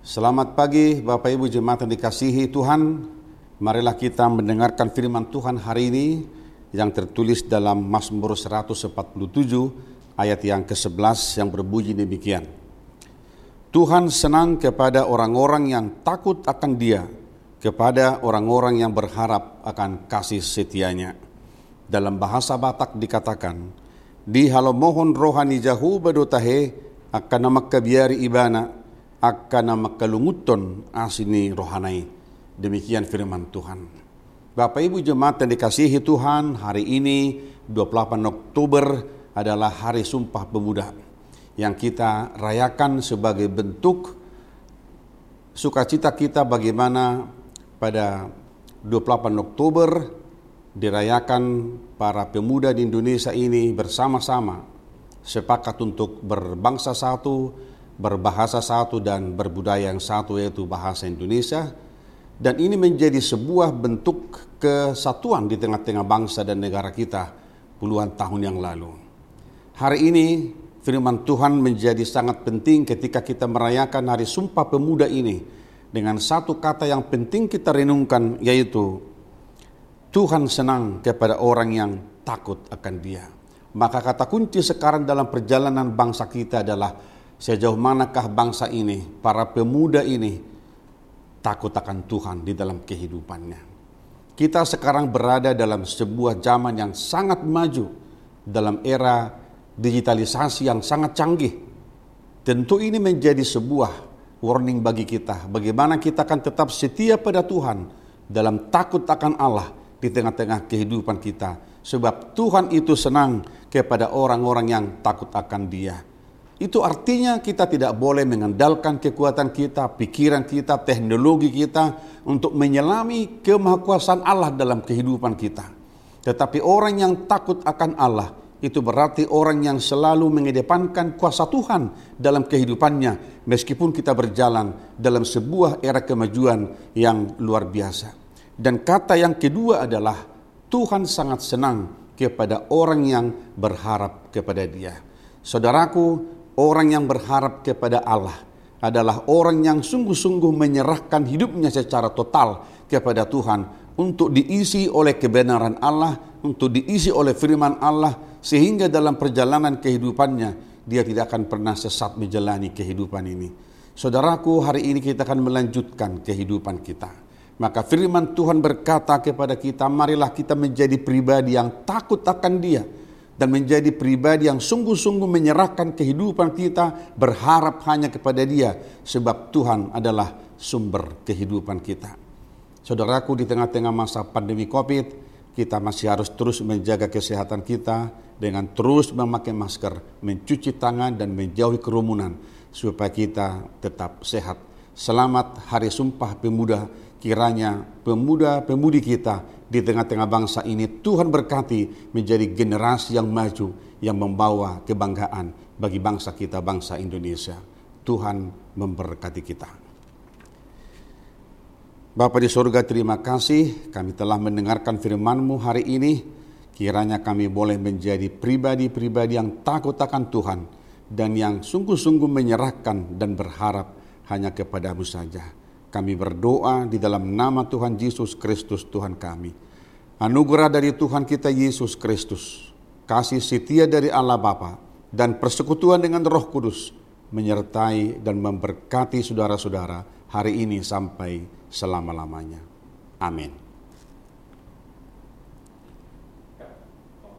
Selamat pagi Bapak Ibu Jemaat yang dikasihi Tuhan. Marilah kita mendengarkan firman Tuhan hari ini yang tertulis dalam Mazmur 147 ayat yang ke-11 yang berbunyi demikian. Tuhan senang kepada orang-orang yang takut akan dia, kepada orang-orang yang berharap akan kasih setianya. Dalam bahasa Batak dikatakan, di halo mohon rohani jahu bedotahe akan nama kebiari ibana akan makalunguton asini rohanai. Demikian firman Tuhan. Bapak Ibu jemaat yang dikasihi Tuhan, hari ini 28 Oktober adalah hari Sumpah Pemuda yang kita rayakan sebagai bentuk sukacita kita bagaimana pada 28 Oktober dirayakan para pemuda di Indonesia ini bersama-sama sepakat untuk berbangsa satu, berbahasa satu dan berbudaya yang satu yaitu bahasa Indonesia dan ini menjadi sebuah bentuk kesatuan di tengah-tengah bangsa dan negara kita puluhan tahun yang lalu. Hari ini firman Tuhan menjadi sangat penting ketika kita merayakan hari Sumpah Pemuda ini dengan satu kata yang penting kita renungkan yaitu Tuhan senang kepada orang yang takut akan Dia. Maka kata kunci sekarang dalam perjalanan bangsa kita adalah Sejauh manakah bangsa ini, para pemuda ini takut akan Tuhan di dalam kehidupannya. Kita sekarang berada dalam sebuah zaman yang sangat maju dalam era digitalisasi yang sangat canggih. Tentu ini menjadi sebuah warning bagi kita. Bagaimana kita akan tetap setia pada Tuhan dalam takut akan Allah di tengah-tengah kehidupan kita. Sebab Tuhan itu senang kepada orang-orang yang takut akan dia. Itu artinya kita tidak boleh mengandalkan kekuatan kita, pikiran kita, teknologi kita untuk menyelami kemahakuasaan Allah dalam kehidupan kita. Tetapi orang yang takut akan Allah itu berarti orang yang selalu mengedepankan kuasa Tuhan dalam kehidupannya meskipun kita berjalan dalam sebuah era kemajuan yang luar biasa. Dan kata yang kedua adalah Tuhan sangat senang kepada orang yang berharap kepada Dia. Saudaraku, Orang yang berharap kepada Allah adalah orang yang sungguh-sungguh menyerahkan hidupnya secara total kepada Tuhan untuk diisi oleh kebenaran Allah, untuk diisi oleh firman Allah, sehingga dalam perjalanan kehidupannya dia tidak akan pernah sesat menjalani kehidupan ini. Saudaraku, hari ini kita akan melanjutkan kehidupan kita. Maka firman Tuhan berkata kepada kita, marilah kita menjadi pribadi yang takut akan dia dan menjadi pribadi yang sungguh-sungguh menyerahkan kehidupan kita berharap hanya kepada Dia sebab Tuhan adalah sumber kehidupan kita. Saudaraku di tengah-tengah masa pandemi Covid, kita masih harus terus menjaga kesehatan kita dengan terus memakai masker, mencuci tangan dan menjauhi kerumunan supaya kita tetap sehat. Selamat Hari Sumpah Pemuda, kiranya pemuda-pemudi kita di tengah-tengah bangsa ini Tuhan berkati menjadi generasi yang maju yang membawa kebanggaan bagi bangsa kita, bangsa Indonesia. Tuhan memberkati kita. Bapa di surga terima kasih kami telah mendengarkan firman-Mu hari ini. Kiranya kami boleh menjadi pribadi-pribadi yang takut akan Tuhan dan yang sungguh-sungguh menyerahkan dan berharap hanya kepadamu saja. Kami berdoa di dalam nama Tuhan Yesus Kristus Tuhan kami. Anugerah dari Tuhan kita Yesus Kristus, kasih setia dari Allah Bapa dan persekutuan dengan Roh Kudus menyertai dan memberkati saudara-saudara hari ini sampai selama-lamanya. Amin.